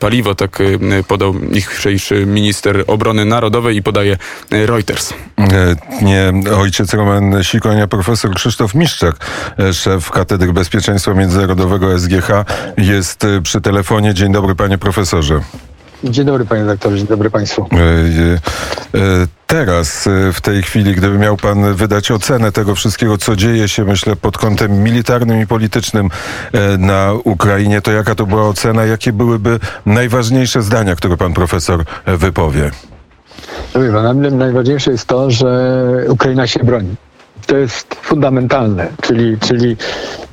paliwo, tak podał dzisiejszy minister obrony narodowej i podaje Reuters. Nie ojciec Roman Sikonia, profesor Krzysztof Miszczak, szef Katedry Bezpieczeństwa Międzynarodowego SGH jest przy telefonie. Dzień dobry panie profesorze. Dzień dobry panie doktorze, dzień dobry państwu. E, e, teraz, e, w tej chwili, gdyby miał pan wydać ocenę tego wszystkiego, co dzieje się, myślę, pod kątem militarnym i politycznym na Ukrainie, to jaka to była ocena? Jakie byłyby najważniejsze zdania, które pan profesor wypowie? Dla mnie najważniejsze jest to, że Ukraina się broni to jest fundamentalne, czyli, czyli,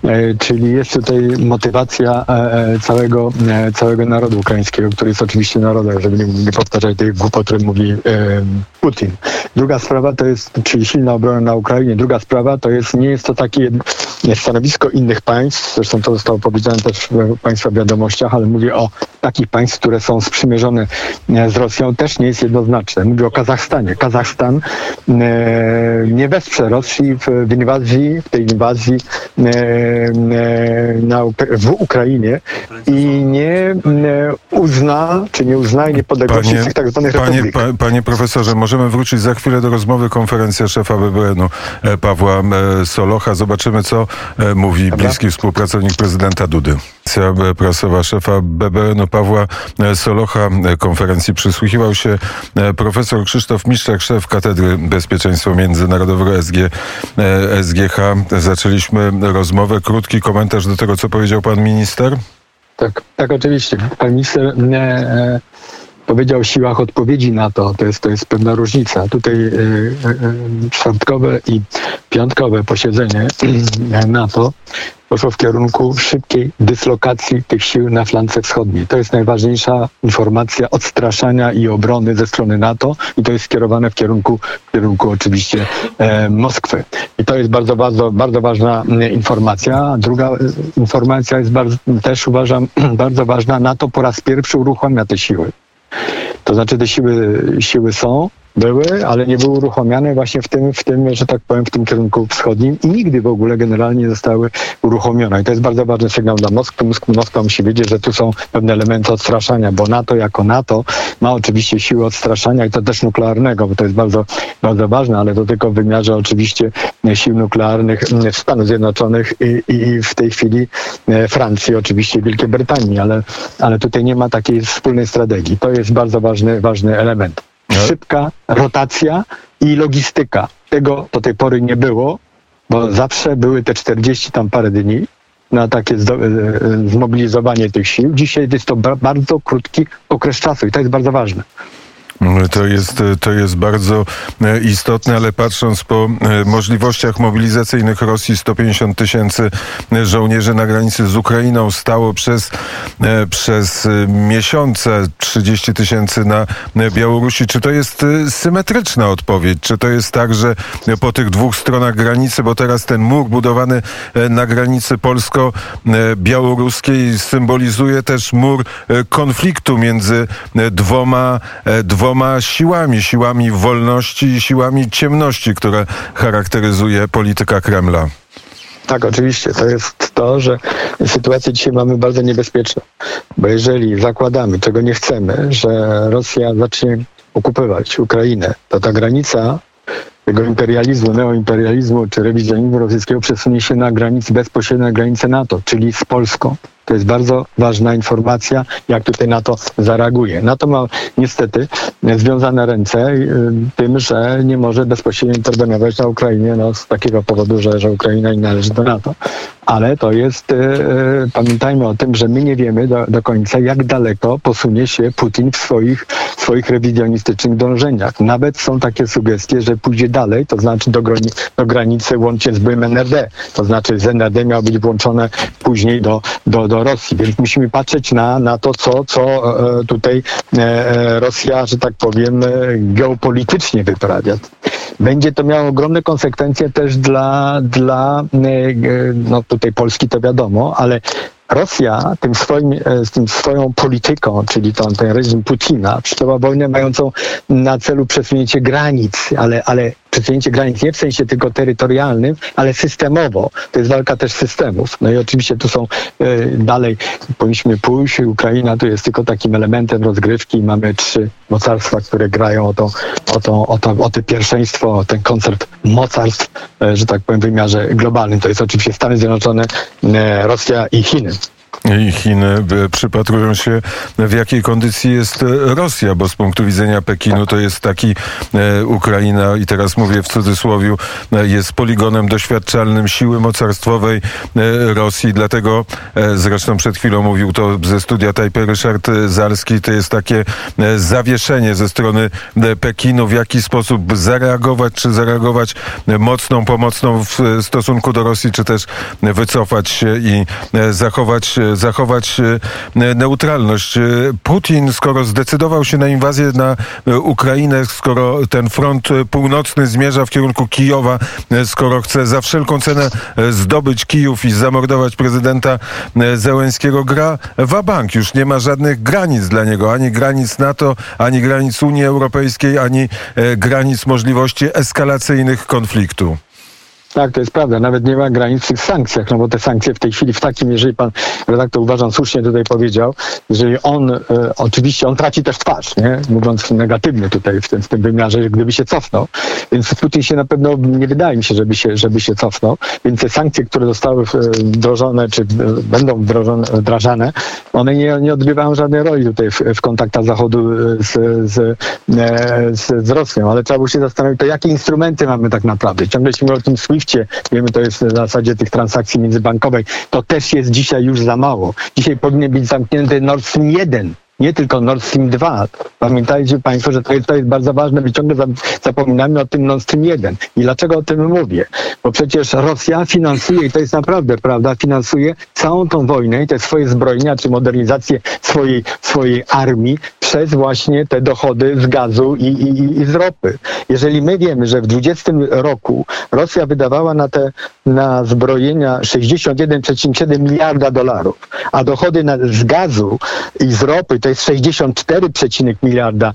e, czyli jest tutaj motywacja e, e, całego, całego narodu ukraińskiego, który jest oczywiście narodem, żeby nie, nie powtarzać tych głupot, które mówi Putin. Druga sprawa to jest, czyli silna obrona na Ukrainie. Druga sprawa to jest, nie jest to takie stanowisko innych państw, zresztą to zostało powiedziane też w Państwa wiadomościach, ale mówię o takich państw, które są sprzymierzone z Rosją, też nie jest jednoznaczne. Mówię o Kazachstanie. Kazachstan nie wesprze Rosji w, inwazji, w tej inwazji e, e, na, w Ukrainie i nie e, uzna, czy nie uznaje niepodległości tak zwanych panie, pa, panie profesorze, możemy wrócić za chwilę do rozmowy konferencja szefa BBN-u Pawła Solocha. Zobaczymy, co mówi Dobra. bliski współpracownik prezydenta Dudy. Prasowa szefa BBN-u Pawła Solocha konferencji przysłuchiwał się profesor Krzysztof Miszczak, szef Katedry Bezpieczeństwa Międzynarodowego SG SGH. Zaczęliśmy rozmowę. Krótki komentarz do tego, co powiedział pan minister? Tak, tak oczywiście. Pan minister e, powiedział siłach odpowiedzi na to. To jest, to jest pewna różnica. Tutaj e, e, czwartkowe i piątkowe posiedzenie NATO poszło w kierunku szybkiej dyslokacji tych sił na flance wschodniej. To jest najważniejsza informacja odstraszania i obrony ze strony NATO i to jest skierowane w kierunku, w kierunku oczywiście e, Moskwy. I to jest bardzo, bardzo, bardzo ważna mm, informacja. Druga e, informacja jest bardzo, też uważam bardzo ważna. NATO po raz pierwszy uruchamia te siły. To znaczy te siły, siły są, były, ale nie były uruchomione właśnie w tym, w tym, że tak powiem, w tym kierunku wschodnim i nigdy w ogóle generalnie nie zostały uruchomione. I to jest bardzo ważny sygnał dla Moskwy. Moskwa musi wiedzieć, że tu są pewne elementy odstraszania, bo NATO jako NATO ma oczywiście siłę odstraszania i to też nuklearnego, bo to jest bardzo, bardzo ważne, ale to tylko w wymiarze oczywiście sił nuklearnych Stanów Zjednoczonych i, i w tej chwili e, Francji, oczywiście Wielkiej Brytanii, ale, ale tutaj nie ma takiej wspólnej strategii. To jest bardzo ważny, ważny element. No. szybka rotacja i logistyka. Tego do tej pory nie było, bo zawsze były te 40 tam parę dni na takie e, e, zmobilizowanie tych sił. Dzisiaj jest to bardzo krótki okres czasu i to jest bardzo ważne. To jest, to jest bardzo e, istotne, ale patrząc po e, możliwościach mobilizacyjnych Rosji, 150 tysięcy żołnierzy na granicy z Ukrainą stało przez, e, przez miesiące, 30 tysięcy na Białorusi. Czy to jest symetryczna odpowiedź? Czy to jest tak, że po tych dwóch stronach granicy, bo teraz ten mur budowany na granicy polsko-białoruskiej symbolizuje też mur konfliktu między dwoma, dwoma dwoma siłami, siłami wolności i siłami ciemności, które charakteryzuje polityka Kremla. Tak, oczywiście. To jest to, że sytuację dzisiaj mamy bardzo niebezpieczną. Bo jeżeli zakładamy, czego nie chcemy, że Rosja zacznie okupywać Ukrainę, to ta granica tego imperializmu, neoimperializmu czy rewizjonizmu rosyjskiego przesunie się na granicy, bezpośrednio na granicę NATO, czyli z Polską. To jest bardzo ważna informacja, jak tutaj na to zareaguje. NATO ma niestety związane ręce y, tym, że nie może bezpośrednio interweniować na Ukrainie no, z takiego powodu, że, że Ukraina nie należy do NATO. Ale to jest, y, y, pamiętajmy o tym, że my nie wiemy do, do końca, jak daleko posunie się Putin w swoich, swoich rewizjonistycznych dążeniach. Nawet są takie sugestie, że pójdzie dalej, to znaczy do, do granicy łącznie z byłym NRD. To znaczy z NRD miało być włączone później do, do, do Rosji. Więc musimy patrzeć na, na to, co, co e, tutaj e, e, Rosja, że tak powiem, geopolitycznie wyprawia. Będzie to miało ogromne konsekwencje też dla, dla no tutaj Polski to wiadomo, ale Rosja tym swoim, z tym swoją polityką, czyli tą, ten reżim Putina, wszczęła wojnę mającą na celu przesunięcie granic, ale, ale przesunięcie granic nie w sensie tylko terytorialnym, ale systemowo. To jest walka też systemów. No i oczywiście tu są y, dalej, powinniśmy pójść, Ukraina tu jest tylko takim elementem rozgrywki. Mamy trzy mocarstwa, które grają o to, o to, o to, o to pierwszeństwo, o ten koncert mocarstw, y, że tak powiem, w wymiarze globalnym. To jest oczywiście Stany Zjednoczone, y, Rosja i Chiny. I Chiny e, przypatrują się, w jakiej kondycji jest e, Rosja, bo z punktu widzenia Pekinu to jest taki e, Ukraina, i teraz mówię w cudzysłowie, jest poligonem doświadczalnym siły mocarstwowej Rosji. Dlatego zresztą przed chwilą mówił to ze studia Tajpy Ryszard Zalski, to jest takie zawieszenie ze strony Pekinu, w jaki sposób zareagować, czy zareagować mocną, pomocną w stosunku do Rosji, czy też wycofać się i zachować zachować e, neutralność. E, Putin, skoro zdecydował się na inwazję na e, Ukrainę, skoro ten front północny zmierza w kierunku Kijowa, skoro chce za wszelką cenę zdobyć Kijów i zamordować prezydenta Zełenskiego, gra wabank. Już nie ma żadnych granic dla niego, ani granic NATO, ani granic Unii Europejskiej, ani granic możliwości eskalacyjnych konfliktu. Tak, to jest prawda. Nawet nie ma granic w tych sankcjach, no bo te sankcje w tej chwili w takim, jeżeli pan redaktor uważam słusznie tutaj powiedział, jeżeli on, e, oczywiście on traci też twarz, nie? mówiąc negatywnie tutaj w tym, w tym wymiarze, gdyby się cofnął. Więc Putin się na pewno, nie wydaje mi się, żeby się, żeby się cofnął. Więc te sankcje, które zostały e, wdrożone, czy e, będą wdrożone, wdrażane, one nie, nie odgrywają żadnej roli tutaj w, w kontaktach Zachodu z, z, e, z, z Rosją. Ale trzeba było się zastanowić, to jakie instrumenty mamy tak naprawdę. Ciągle się mówi o tym SWIFTie, wiemy, to jest w zasadzie tych transakcji międzybankowej. To też jest dzisiaj już za mało. Dzisiaj powinien być zamknięty Nord Stream 1 nie tylko Nord Stream 2. Pamiętajcie Państwo, że to jest, to jest bardzo ważne, my ciągle zapominamy o tym Nord Stream 1. I dlaczego o tym mówię? Bo przecież Rosja finansuje, i to jest naprawdę prawda, finansuje całą tą wojnę i te swoje zbrojenia, czy modernizację swojej, swojej armii przez właśnie te dochody z gazu i, i, i z ropy. Jeżeli my wiemy, że w 20 roku Rosja wydawała na te na zbrojenia 61,7 miliarda dolarów, a dochody na, z gazu i z ropy to jest 64, miliarda,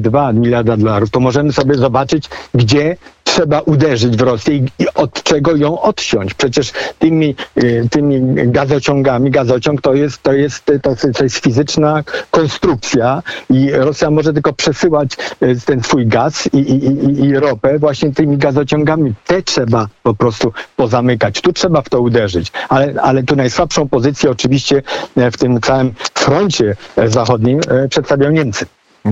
2 miliarda dolarów, to możemy sobie zobaczyć, gdzie trzeba uderzyć w Rosję i, od czego ją odciąć. Przecież tymi, y, tymi gazociągami, gazociąg to jest, to, jest, to, jest fizyczna konstrukcja i Rosja może tylko przesyłać y, ten swój gaz i, i, i, i ropę właśnie tymi gazociągami. Te trzeba po prostu pozamykać. Tu trzeba w to uderzyć. Ale, ale tu najsłabszą pozycję oczywiście e, w tym całym froncie zachodnim przedstawiają Niemcy.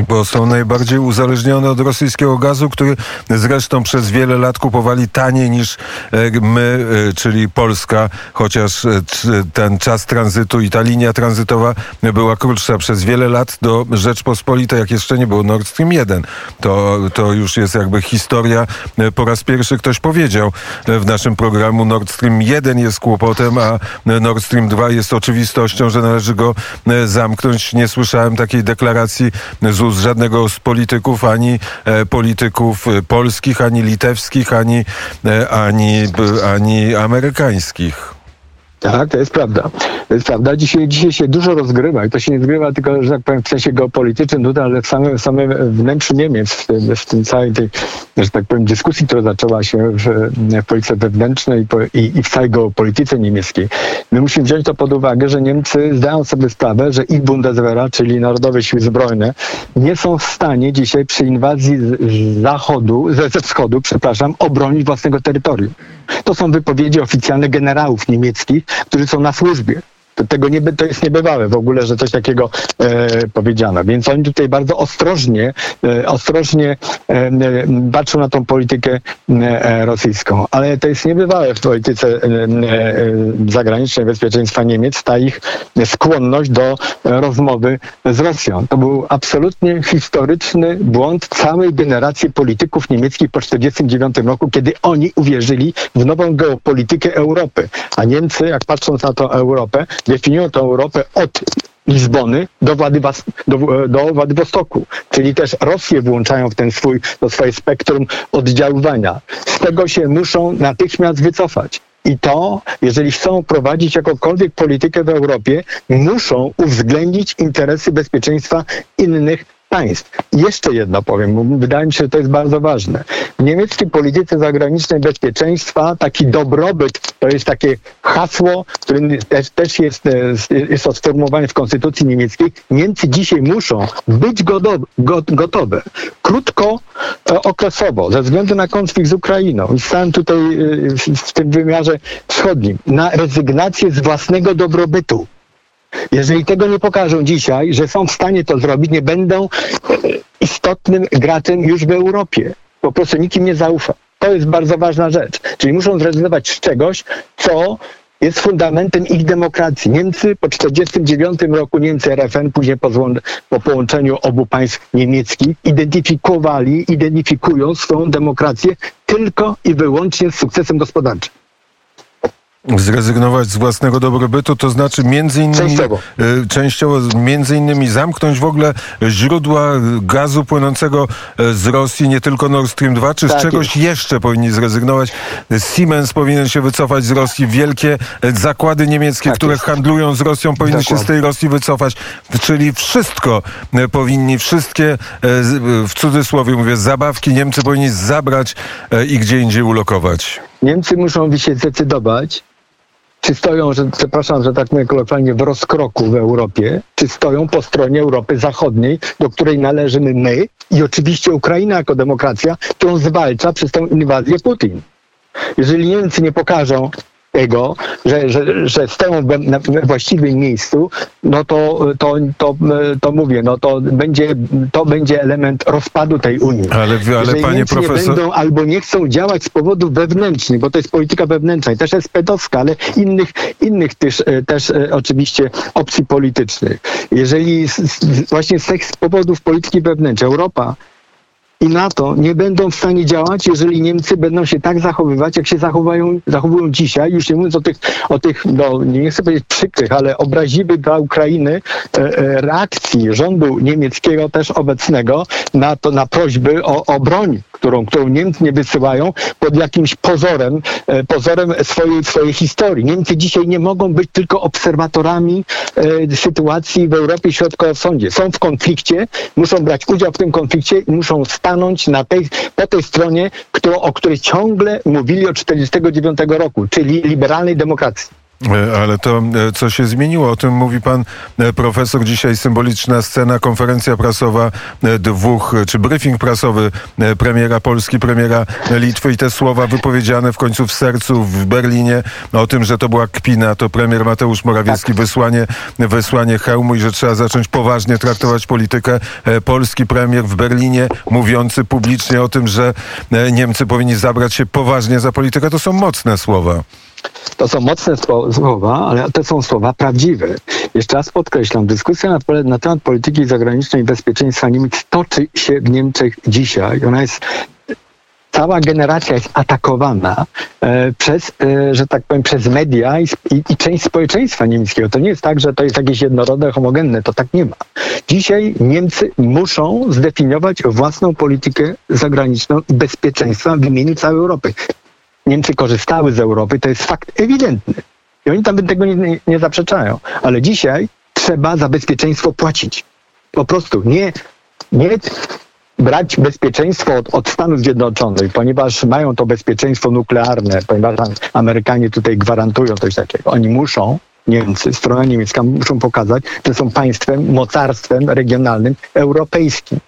Bo są najbardziej uzależnione od rosyjskiego gazu, który zresztą przez wiele lat kupowali taniej niż e, my, e, czyli Polska, chociaż e, ten czas tranzytu i ta linia tranzytowa była krótsza przez wiele lat do Rzeczpospolitej, jak jeszcze nie było Nord Stream 1. To, to już jest jakby historia. Po raz pierwszy ktoś powiedział w naszym programu Nord Stream 1 jest kłopotem, a Nord Stream 2 jest oczywistością, że należy go zamknąć. Nie słyszałem takiej deklaracji z ust żadnego z polityków, ani e, polityków e, polskich, ani litewskich, ani, e, ani, ani amerykańskich. Tak, to jest prawda. To jest prawda. Dzisiaj, dzisiaj się dużo rozgrywa i to się nie zgrywa tylko, że tak powiem, w sensie geopolitycznym tutaj, ale w samym, samym wnętrzu Niemiec, w tym, w tym całej tej, że tak powiem, dyskusji, która zaczęła się w, w polityce wewnętrznej i, i w całej geopolityce niemieckiej. My musimy wziąć to pod uwagę, że Niemcy zdają sobie sprawę, że ich Bundeswehra, czyli Narodowe Siły Zbrojne, nie są w stanie dzisiaj przy inwazji z zachodu, ze, ze wschodu, przepraszam, obronić własnego terytorium. To są wypowiedzi oficjalne generałów niemieckich, którzy są na służbie. To, tego nie, to jest niebywałe w ogóle, że coś takiego e, powiedziano. Więc oni tutaj bardzo ostrożnie, e, ostrożnie e, patrzą na tą politykę e, rosyjską. Ale to jest niebywałe w polityce e, e, zagranicznej bezpieczeństwa Niemiec, ta ich skłonność do rozmowy z Rosją. To był absolutnie historyczny błąd całej generacji polityków niemieckich po 1949 roku, kiedy oni uwierzyli w nową geopolitykę Europy. A Niemcy, jak patrząc na tą Europę, definiują tę Europę od Lizbony do, Władywos do, do Władywostoku, czyli też Rosję włączają w ten swój, to swoje spektrum oddziaływania. Z tego się muszą natychmiast wycofać. I to, jeżeli chcą prowadzić jakąkolwiek politykę w Europie, muszą uwzględnić interesy bezpieczeństwa innych państw. I jeszcze jedno powiem, wydaje mi się, że to jest bardzo ważne. W niemieckiej polityce zagranicznej bezpieczeństwa taki dobrobyt to jest takie hasło, które też, też jest, e, jest to sformułowane w konstytucji niemieckiej. Niemcy dzisiaj muszą być gotowe, krótko e, okresowo, ze względu na konflikt z Ukrainą i stałem tutaj e, w tym wymiarze wschodnim, na rezygnację z własnego dobrobytu. Jeżeli tego nie pokażą dzisiaj, że są w stanie to zrobić, nie będą istotnym graczem już w Europie. Po prostu nikim nie zaufa. To jest bardzo ważna rzecz. Czyli muszą zrezygnować z czegoś, co jest fundamentem ich demokracji. Niemcy po 1949 roku, Niemcy RFN, później po, po połączeniu obu państw niemieckich, identyfikowali, identyfikują swoją demokrację tylko i wyłącznie z sukcesem gospodarczym zrezygnować z własnego dobrobytu, to znaczy między innymi częściowo. Y, częściowo między innymi zamknąć w ogóle źródła gazu płynącego y, z Rosji, nie tylko Nord Stream 2, czy tak z czegoś jest. jeszcze powinni zrezygnować? Siemens powinien się wycofać z Rosji, wielkie y, zakłady niemieckie, tak które jest. handlują z Rosją, powinny Dokładnie. się z tej Rosji wycofać, czyli wszystko powinni, wszystkie w cudzysłowie mówię, zabawki Niemcy powinni zabrać i gdzie indziej ulokować. Niemcy muszą się zdecydować, czy stoją, że, przepraszam, że tak mówię kolokwialnie, w rozkroku w Europie, czy stoją po stronie Europy Zachodniej, do której należymy my i oczywiście Ukraina jako demokracja, którą zwalcza przez tę inwazję Putin. Jeżeli Niemcy nie pokażą tego, że, że, że stoją we właściwym miejscu, no to, to, to, to mówię, no to będzie, to będzie element rozpadu tej Unii. Ale, ale panie profesor... nie będą albo nie chcą działać z powodów wewnętrznych, bo to jest polityka wewnętrzna i też jest pedowska, ale innych, innych też, e, też e, oczywiście opcji politycznych. Jeżeli z, z, właśnie z tych powodów polityki wewnętrznej Europa i NATO nie będą w stanie działać, jeżeli Niemcy będą się tak zachowywać, jak się zachowują, zachowują dzisiaj, już nie mówiąc o tych, o tych no, nie chcę powiedzieć przykrych, ale obraźliwych dla Ukrainy e, e, reakcji rządu niemieckiego też obecnego na to, na prośby o, o broń, którą, którą Niemcy nie wysyłają pod jakimś pozorem, e, pozorem swojej, swojej historii. Niemcy dzisiaj nie mogą być tylko obserwatorami e, sytuacji w Europie Środkowo-Wschodniej. Są w konflikcie, muszą brać udział w tym konflikcie i muszą stanąć na tej, po tej stronie, kto, o której ciągle mówili od 1949 roku, czyli liberalnej demokracji. E, ale to, e, co się zmieniło, o tym mówi pan e, profesor. Dzisiaj symboliczna scena, konferencja prasowa dwóch, czy briefing prasowy premiera Polski, premiera Litwy i te słowa wypowiedziane w końcu w sercu w Berlinie o tym, że to była kpina, to premier Mateusz Morawiecki, tak. wysłanie, wysłanie hełmu i że trzeba zacząć poważnie traktować politykę. Polski premier w Berlinie mówiący publicznie o tym, że Niemcy powinni zabrać się poważnie za politykę, to są mocne słowa. To są mocne słowa, ale to są słowa prawdziwe. Jeszcze raz podkreślam, dyskusja na, na temat polityki zagranicznej i bezpieczeństwa Niemiec toczy się w Niemczech dzisiaj. Ona jest cała generacja jest atakowana e, przez, e, że tak powiem, przez media i, i, część społeczeństwa niemieckiego. To nie jest tak, że to jest jakieś jednorodne, homogenne, to tak nie ma. Dzisiaj Niemcy muszą zdefiniować własną politykę zagraniczną i bezpieczeństwa w imieniu całej Europy. Niemcy korzystały z Europy, to jest fakt ewidentny. I oni tam tego nie, nie zaprzeczają. Ale dzisiaj trzeba za bezpieczeństwo płacić. Po prostu nie, nie brać bezpieczeństwo od, od, Stanów Zjednoczonych, ponieważ mają to bezpieczeństwo nuklearne, ponieważ Amerykanie tutaj gwarantują coś takiego. Oni muszą, Niemcy, strona niemiecka muszą pokazać, że są państwem, mocarstwem regionalnym europejskim.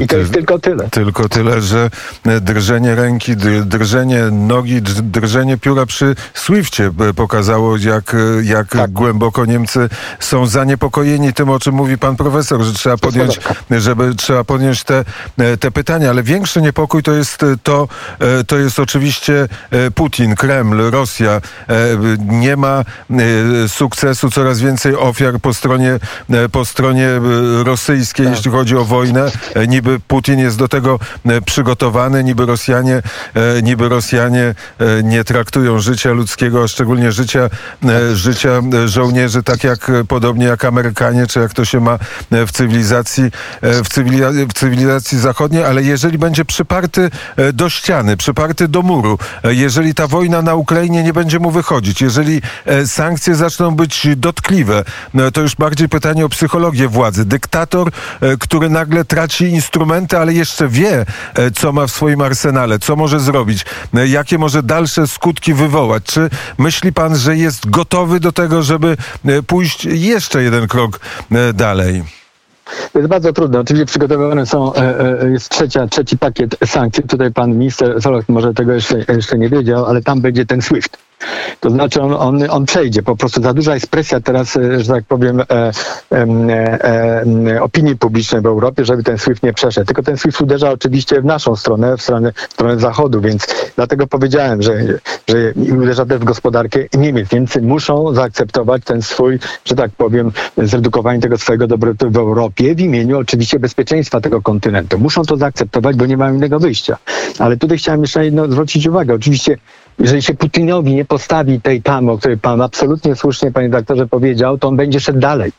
I to jest tylko tyle. Tylko tyle, że drżenie ręki, drżenie nogi, drżenie pióra przy Swiftie pokazało, jak, jak tak. głęboko Niemcy są zaniepokojeni tym, o czym mówi pan profesor, że trzeba podjąć, żeby trzeba podjąć te, te pytania. Ale większy niepokój to jest to, to jest oczywiście Putin, Kreml, Rosja. Nie ma sukcesu, coraz więcej ofiar po stronie, po stronie rosyjskiej, tak. jeśli chodzi o wojnę e, niby Putin jest do tego e, przygotowany, niby Rosjanie, e, niby Rosjanie e, nie traktują życia ludzkiego, a szczególnie życia, e, życia e, żołnierzy tak jak e, podobnie jak Amerykanie, czy jak to się ma e, w cywilizacji, e, w, cywila- w cywilizacji zachodniej, ale jeżeli będzie przyparty e, do ściany, przyparty do muru, e, jeżeli ta wojna na Ukrainie nie będzie mu wychodzić, jeżeli e, sankcje zaczną być dotkliwe, no to już bardziej pytanie o psychologię władzy. Dyktator, e, który nagle traci instrumenty, ale jeszcze wie, e, co ma w swoim arsenale, co może zrobić, e, jakie może dalsze skutki wywołać. Czy myśli pan, że jest gotowy do tego, żeby e, pójść jeszcze jeden krok dalej? To jest bardzo trudne. Oczywiście przygotowywane są, jest trzecia, trzeci pakiet sankcji. Tutaj pan minister Solok może tego jeszcze, jeszcze nie wiedział, ale tam będzie ten SWIFT. To znaczy on, on, on przejdzie. Po prostu za duża jest presja teraz, e, że tak powiem, e, e, e, opinii publicznej w Europie, żeby ten SWIFT nie przeszedł. Tylko ten SWIFT uderza oczywiście w naszą stronę, w stronę, w stronę zachodu, więc dlatego powiedziałem, że, że uderza też w gospodarkę Niemiec. Niemcy muszą zaakceptować ten swój, że tak powiem, zredukowanie tego swojego dobrobytu w Europie w imieniu oczywiście bezpieczeństwa tego kontynentu. Muszą to zaakceptować, bo nie mają innego wyjścia. Ale tutaj chciałem jeszcze jedno zwrócić uwagę. Oczywiście jeżeli się Putinowi nie postawi tej tamy, o której pan absolutnie słusznie, panie doktorze, powiedział, to on będzie szedł dalej.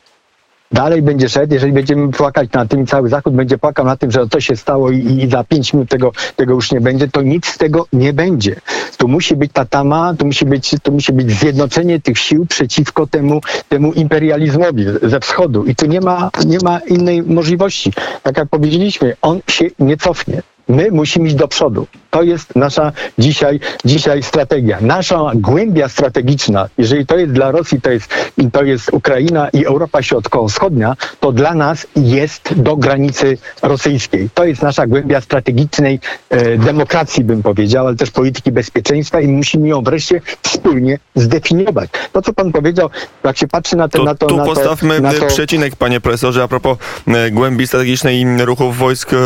Dalej będzie szedł, jeżeli będziemy płakać na tym cały Zachód będzie płakał na tym, że to się stało i, i za pięć minut tego, tego już nie będzie, to nic z tego nie będzie. Tu musi być ta tama, tu musi być, tu musi być zjednoczenie tych sił przeciwko temu, temu imperializmowi ze wschodu. I tu nie ma, nie ma innej możliwości. Tak jak powiedzieliśmy, on się nie cofnie. My musimy iść do przodu. To jest nasza dzisiaj, dzisiaj strategia. Nasza głębia strategiczna, jeżeli to jest dla Rosji, to jest, to jest Ukraina i Europa Środkowo-Wschodnia, to dla nas jest do granicy rosyjskiej. To jest nasza głębia strategicznej e, demokracji, bym powiedział, ale też polityki bezpieczeństwa i musimy ją wreszcie wspólnie zdefiniować. To, co pan powiedział, jak się patrzy na, te, To, na to... tu na to, postawmy na to, przecinek, panie profesorze, a propos e, głębi strategicznej ruchów wojsk e,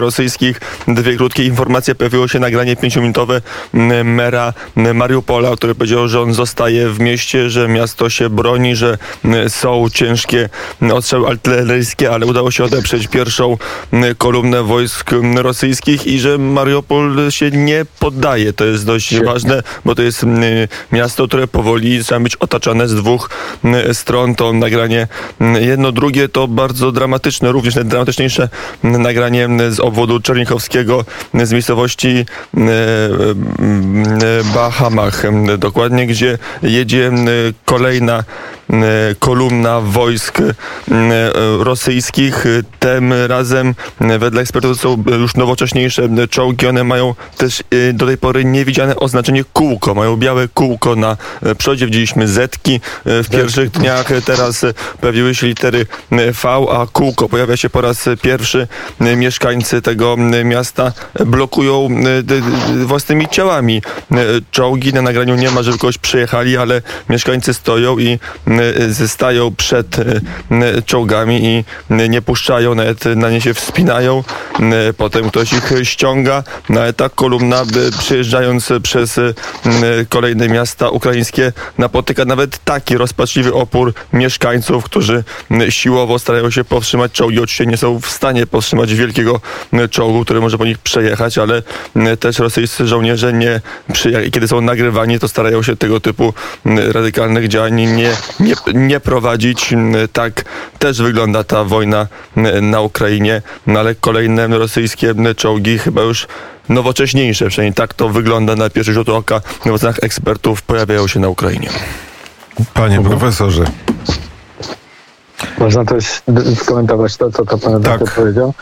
rosyjskich. Dwie krótkie informacje. Pojawiło się nagranie pięciominutowe m, mera m, Mariupola, który powiedział, że on zostaje w mieście, że miasto się broni, że m, są ciężkie ostrzały artyleryjskie, ale udało się odeprzeć pierwszą kolumnę wojsk rosyjskich i że Mariupol się nie poddaje. To jest dość Świetnie. ważne, bo to jest miasto, które powoli zaczyna być otaczane z dwóch stron. To nagranie jedno, drugie to bardzo dramatyczne, również najdramatyczniejsze nagranie z obwodu czernichowskiego, m, z miejscowości m, m, Bahamach, dokładnie, gdzie jedzie m, kolejna kolumna wojsk m, rosyjskich. Tym razem wedle ekspertów są już nowocześniejsze czołgi. One mają też do tej pory niewidziane oznaczenie kółko. Mają białe kółko na e, przodzie. Widzieliśmy zetki e, w pierwszych dniach. E, Teraz e, pojawiły się litery e, V, a kółko pojawia się po raz pierwszy. E, Mieszkańcy tego miasta blokują e, własnymi ciałami e, czołgi. Na nagraniu nie ma, żeby kogoś przejechali, ale mieszkańcy stoją i stają przed e, m, czołgami i nie puszczają, nawet na nie się wspinają. Potem ktoś ich ściąga. No ale ta kolumna, przejeżdżając przez kolejne miasta ukraińskie, napotyka nawet taki rozpaczliwy opór mieszkańców, którzy siłowo starają się powstrzymać czołgi. Oczywiście nie są w stanie powstrzymać wielkiego czołgu, który może po nich przejechać, ale też rosyjscy żołnierze nie, kiedy są nagrywani, to starają się tego typu radykalnych działań nie, nie, nie prowadzić. Tak też wygląda ta wojna na Ukrainie, no ale kolejne rosyjskie czołgi chyba już nowocześniejsze, przynajmniej tak to wygląda na pierwszy rzut oka w ocenach ekspertów, pojawiają się na Ukrainie. Panie profesorze, Można też skomentować to, co to pan Tak. powiedział.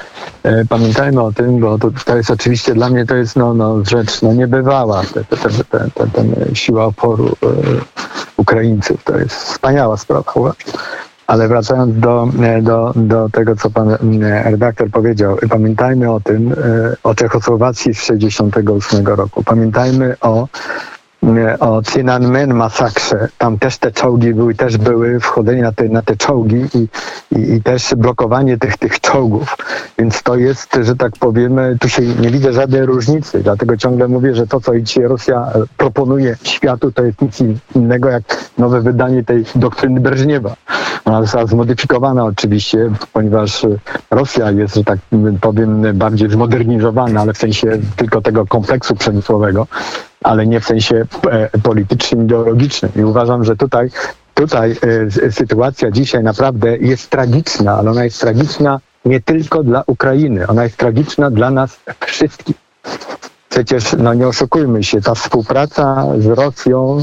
E, Pamiętajmy o tym, bo to, to jest oczywiście dla mnie to jest no, no, rzecz no, niebywała. Te, te, te, te, te, ten siła oporu e, Ukraińców to jest wspaniała sprawa. Ale wracając do, e, do, do tego, co pan e, redaktor powiedział, pamiętajmy o tym, e, o Czechosłowacji z 1968 roku. Pamiętajmy o e, o Tiananmen masakrze. Tam też te czołgi były, też były wchodzenie na te, na te czołgi i, i, i też blokowanie tych, tych czołgów. Więc to jest, że tak powiemy, tu się nie widzę żadnej różnicy. Dlatego ciągle mówię, że to, co dzisiaj Rosja proponuje światu, to jest nic innego jak nowe wydanie tej doktryny Breżniewa. Ona została zmodyfikowana oczywiście, ponieważ Rosja jest, że tak powiem, bardziej zmodernizowana, ale w sensie tylko tego kompleksu przemysłowego, ale nie w sensie e, politycznym, ideologicznym. I uważam, że tutaj, tutaj e, sytuacja dzisiaj naprawdę jest tragiczna, ale ona jest tragiczna nie tylko dla Ukrainy, ona jest tragiczna dla nas wszystkich. Przecież, no nie oszukujmy się, ta współpraca z Rosją,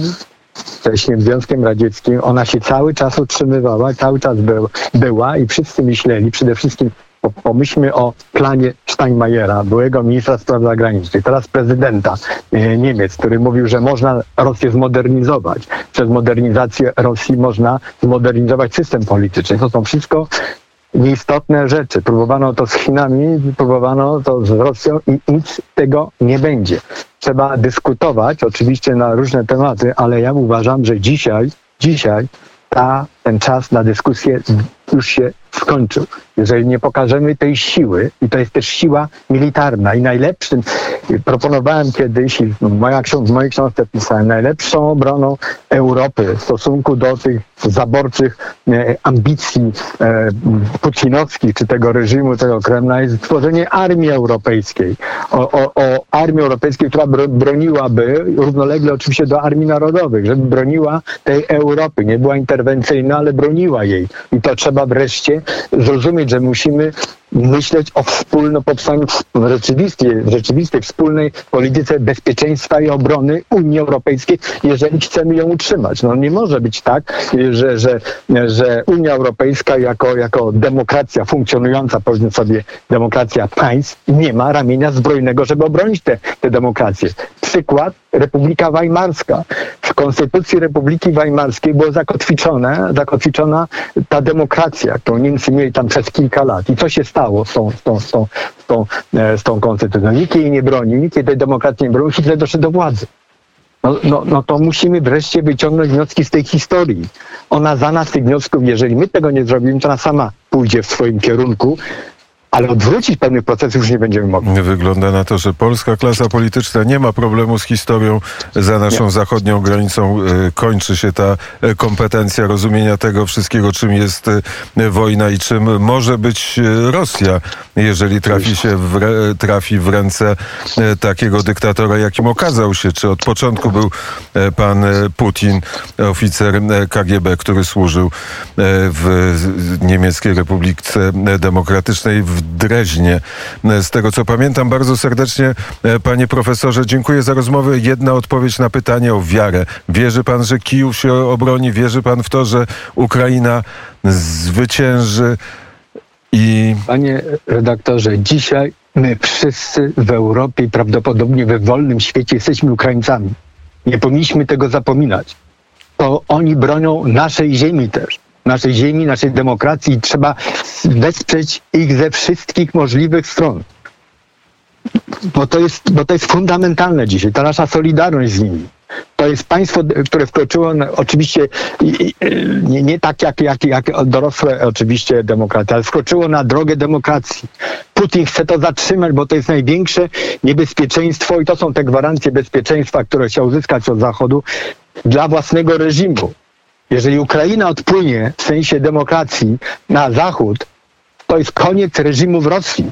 wcześniej Związkiem Radzieckim, ona się cały czas utrzymywała, cały czas był, była i wszyscy myśleli, przede wszystkim pomyślmy o planie Steinmeiera, byłego ministra spraw zagranicznych, teraz prezydenta e, Niemiec, który mówił, że można Rosję zmodernizować. Przez modernizację Rosji można zmodernizować system polityczny. To są wszystko nieistotne rzeczy. Próbowano to z Chinami, próbowano to z Rosją i nic tego nie będzie. Trzeba dyskutować oczywiście na różne tematy, ale ja uważam, że dzisiaj, dzisiaj ta, ten czas na dyskusję już się skończył. Jeżeli nie pokażemy tej siły, i to jest też siła militarna, i najlepszym, proponowałem kiedyś, i moja, w mojej książce pisałem, najlepszą obroną Europy w stosunku do tych zaborczych e, ambicji e, putinowskich, czy tego reżimu, tego Kremla, jest stworzenie armii europejskiej. O, o, o armii europejskiej, która broniłaby, równolegle oczywiście do armii narodowych, żeby broniła tej Europy. Nie była interwencyjna, ale broniła jej. I to trzeba wreszcie zrozumieć, że musimy myśleć o wspólno powstaniu rzeczywistej, rzeczywistej wspólnej polityce bezpieczeństwa i obrony Unii Europejskiej, jeżeli chcemy ją utrzymać. No nie może być tak, że, że, że Unia Europejska jako, jako demokracja funkcjonująca, powiedzmy sobie demokracja państw, nie ma ramienia zbrojnego, żeby obronić te, te demokracje. Przykład Republika Weimarska. W Konstytucji Republiki Weimarskiej było zakotwiczone, zakotwiczona ta demokracja, którą Niemcy mieli tam przez kilka lat. I co się stało z tą, z tą, z tą, z tą, e, z tą konstytucją? Nikt jej nie bronił, nikt jej tej demokracji nie bronił, Hitler doszedł do władzy. No, no, no to musimy wreszcie wyciągnąć wnioski z tej historii. Ona za nas tych wniosków, jeżeli my tego nie zrobimy, to ona sama pójdzie w swoim kierunku, ale odwrócić pewnych procesów już nie będziemy mogli. Wygląda na to, że polska klasa polityczna nie ma problemu z historią. Za naszą nie. zachodnią granicą y, kończy się ta y, kompetencja rozumienia tego wszystkiego, czym jest y, wojna i czym może być Rosja, jeżeli trafi się w, trafi w ręce takiego dyktatora, jakim okazał się. Czy od początku był pan Putin, oficer KGB, który służył w Niemieckiej Republice Demokratycznej w Dreźnie. Z tego co pamiętam, bardzo serdecznie, e, panie profesorze, dziękuję za rozmowę. Jedna odpowiedź na pytanie o wiarę. Wierzy pan, że Kijów się obroni? Wierzy pan w to, że Ukraina zwycięży? I... Panie redaktorze, dzisiaj my wszyscy w Europie prawdopodobnie we wolnym świecie jesteśmy Ukraińcami. Nie powinniśmy tego zapominać. To oni bronią naszej ziemi też naszej ziemi, naszej demokracji i trzeba wesprzeć ich ze wszystkich możliwych stron. Bo to jest, bo to jest fundamentalne dzisiaj, ta nasza solidarność z nimi. To jest państwo, które wkroczyło oczywiście nie, nie tak jak, jak, jak dorosłe oczywiście demokraty, ale wkroczyło na drogę demokracji. Putin chce to zatrzymać, bo to jest największe niebezpieczeństwo i to są te gwarancje bezpieczeństwa, które chciał uzyskać od Zachodu dla własnego reżimu. Jeżeli Ukraina odpłynie w sensie demokracji na zachód, to jest koniec reżimu w Rosji.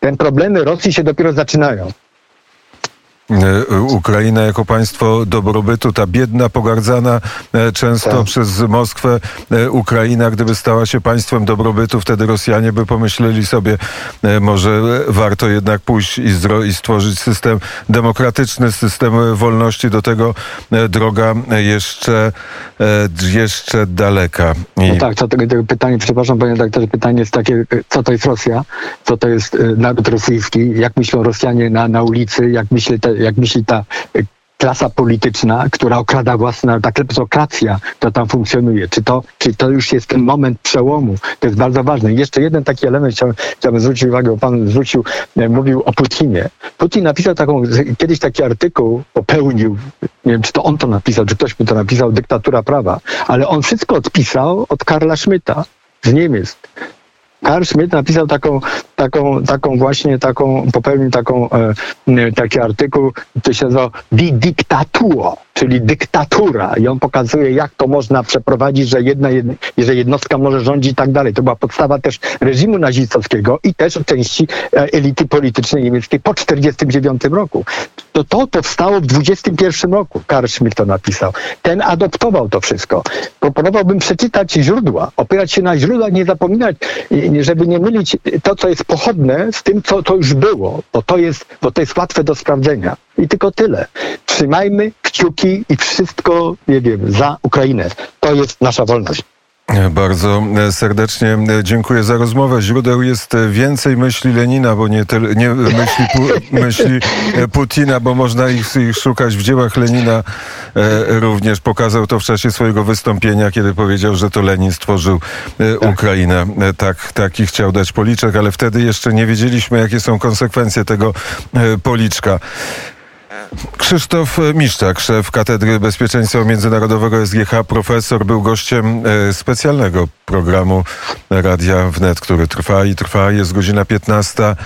Ten problemy Rosji się dopiero zaczynają. E, Ukraina jako państwo dobrobytu, ta biedna, pogardzana e, często tak. przez Moskwę e, Ukraina, gdyby stała się państwem dobrobytu, wtedy Rosjanie by pomyśleli sobie, może warto jednak pójść i, i stworzyć system demokratyczny, system wolności. Do tego droga jeszcze, jeszcze daleka. I... No tak, co tego, tego pytanie, przepraszam panie redaktorze, pytanie jest takie, co to jest Rosja, co to jest naród rosyjski, jak myślą Rosjanie na, na ulicy, jak myślę te, jak myśli ta klasa polityczna, która okrada naród, ta kleptokracja, która tam funkcjonuje. Czy to, czy to już jest ten moment przełomu? To jest bardzo ważne. I jeszcze jeden taki element chciałbym, chciałbym zwrócić uwagę, bo pan zwrócił, e, mówił o Putinie. Putin napisał taką, kiedyś taki artykuł, popełnił, nie wiem, czy to on to napisał, czy ktoś mu to napisał, dyktatura prawa, ale on wszystko odpisał od Karla Schmidta z Niemiec. Karl Schmidt napisał taką, taką, taką właśnie taką, popełnił taką, e, taki artykuł, to się nazywa Die Diktatur, czyli dyktatura. I on pokazuje, jak to można przeprowadzić, że jedna, że jednostka może rządzić i tak dalej. To była podstawa też reżimu nazistowskiego i też części e, elity politycznej niemieckiej po 1949 roku. To, to powstało w 21 roku. Karl Schmidt to napisał. Ten adoptował to wszystko. Proponowałbym przeczytać źródła, opierać się na źródłach, nie zapominać, żeby nie mylić to, co jest pochodne z tym, co to już było, bo to jest, bo to jest łatwe do sprawdzenia. I tylko tyle. Trzymajmy kciuki i wszystko, nie wiem, za Ukrainę. To jest nasza wolność. Bardzo serdecznie dziękuję za rozmowę. Źródeł jest więcej myśli Lenina, bo nie, nie myśli, pu, myśli Putina, bo można ich, ich szukać w dziełach Lenina. E, również pokazał to w czasie swojego wystąpienia, kiedy powiedział, że to Lenin stworzył e, Ukrainę. E, tak, taki chciał dać policzek, ale wtedy jeszcze nie wiedzieliśmy, jakie są konsekwencje tego e, policzka. Krzysztof Miszczak, szef Katedry Bezpieczeństwa Międzynarodowego SGH, profesor, był gościem e, specjalnego programu Radia Wnet, który trwa i trwa. Jest godzina 15.